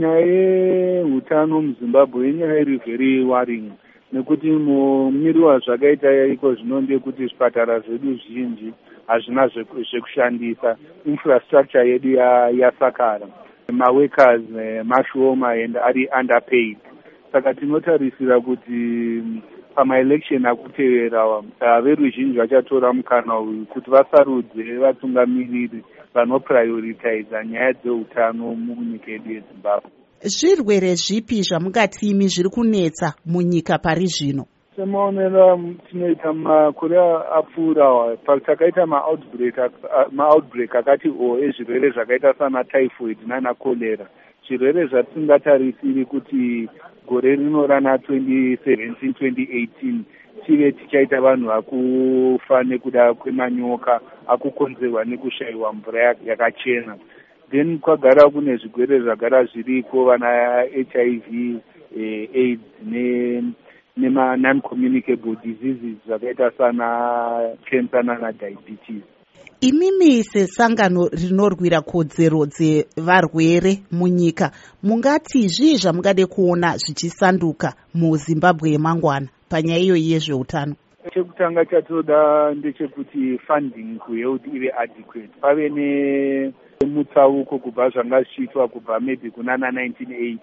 nyaya yeutano muzimbabwe inyaya iri very worrying nekuti mumiri wazvakaita iko zvino ndekuti zvipatara zvedu zhinji hazvina zvekushandisa. Infrastructure yedu yasakara. Maworkers mashoma and ari underpaid. Saka tinotarisira kuti pamaelection akutevera veruzhinji vachatora mukana uyu kuti vasarudze vatungamiriri vanoprioritiza nyaya dzeutano munyika yedu yezimbabwe. Zvirwere zvipi zvamungati imi zviri kunetsa munyika pari zvino? Semaonero tinoita makore apfuura takaita maoutbreak akati o ezvirwere zvakaita sana typhoid nana cholera. Zvirwere zvatisingatarisiri kuti gore rino rana 2017 2018 tive tichaita vanhu vakufa nekuda kwemanyoka akukonzerwa nekushayiwa mvura yakachena. Then kwagara kune zvigwere zvagara zviriko vana h i v eh, aids nema-non communicable diseases zvakaita sana cancer nanadiabetes imimi sesangano rinorwira kodzero dzevarwere munyika mungati zvii zvamungade kuona zvichisanduka muzimbabwe yemangwana panyaya iyoyi yezveutano chekutanga chatoda ndechekuti funding kuhealth ive adequate. Pave nemutsauko kubva zvanga zvichiitwa kubva maybe kunana 1980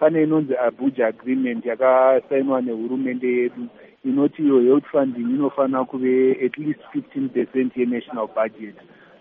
pane inonzi abuja agreement yakasainwa nehurumende yedu inoti iyo health funding inofanira kuve at least fifteen percent yenational budget.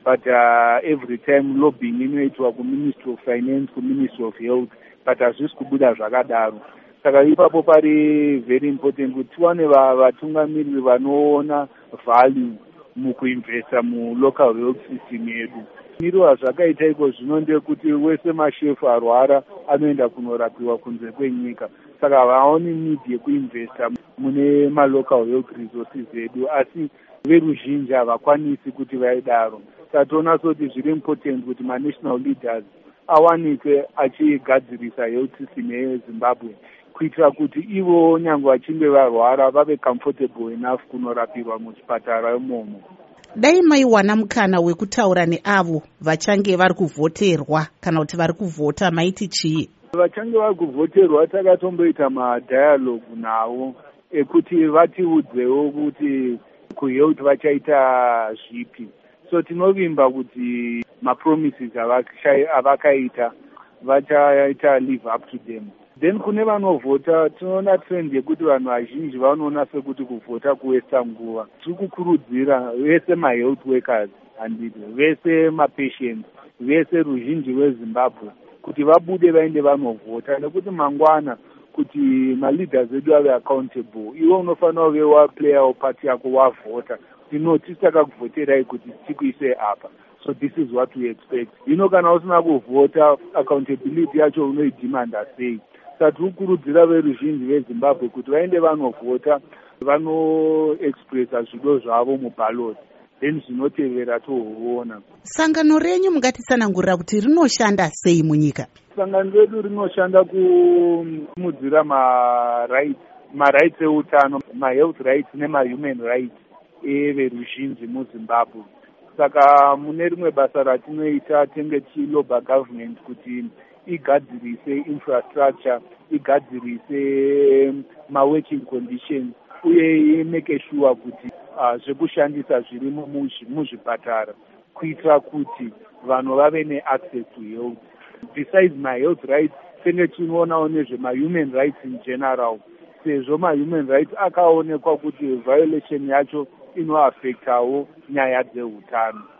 But uh, every time lobbying inoitwa kuministry of finance kuministry of health but hazvisi kubuda zvakadaro saka ipapo pari very important kuti tiwane vatungamiriri vanoona value mukuinvesta mulocal health system yedu. Miri wazvakaita iko zvino ndekuti wese mashefu arwara anoenda kunorapiwa kunze kwenyika. Saka havaoni need yekuinvesta mune malocal health resources edu asi veruzhinji havakwanisi kuti vaidaro. Saka toona soti zviri important kuti manational leaders awanikwe achigadzirisa health system yezimbabwe kuitira kuti ivo nyange vachinge varwara vave comfortable enough kunorapirwa muchipatara imomo. Dai maiwana mukana wekutaura neavo vachange vari kuvhoterwa kana kuti vari kuvhota maiti chii? Vachange vari kuvhoterwa takatomboita madialogue navo ekuti vatiudzewo kuti kuhealth vachaita zvipi. So tinovimba kuti mapromises avakaita vachaita live up to them then kune vanovhota tinoona trend yekuti vanhu vazhinji vanoona sekuti kuvhota kuwesta nguva. Tiri kukurudzira vese mahealth workers handiti vese mapatients vese ruzhinji rwezimbabwe kuti vabude vaende vanovhota. Nekuti mangwana kuti maleaders edu ave accountable iwe unofanira kuve waplayawo pati yako wavhota. Kuti no tisakakuvhoterai kuti tikuise apa. So this is what we expect. Ino kana usina kuvhota accountability yacho unoidimanda sei saka tiri kukurudzira veruzhinji vezimbabwe kuti vaende vanovhota vanoexpressa zvido zvavo muballot then zvinotevera tohuona. Sangano renyu mungatitsanangurira kuti rinoshanda sei munyika? Sangano redu rinoshanda kumudzira marights marights eutano mahealth rights nemahuman rights everuzhinji muzimbabwe saka mune rimwe basa ratinoita tenge tichiloba government kuti igadzirise infrastructure igadzirise maworking conditions uye imeke sure kuti uh, zvekushandisa zvirimo muzvipatara. Kuitira kuti vanhu vave neaccess to health. Besides mahealth rights tenge tinoonawo nezvemahuman rights in general. Sezvo mahuman rights akaonekwa kuti violation yacho inoaffectawo nyaya dzeutano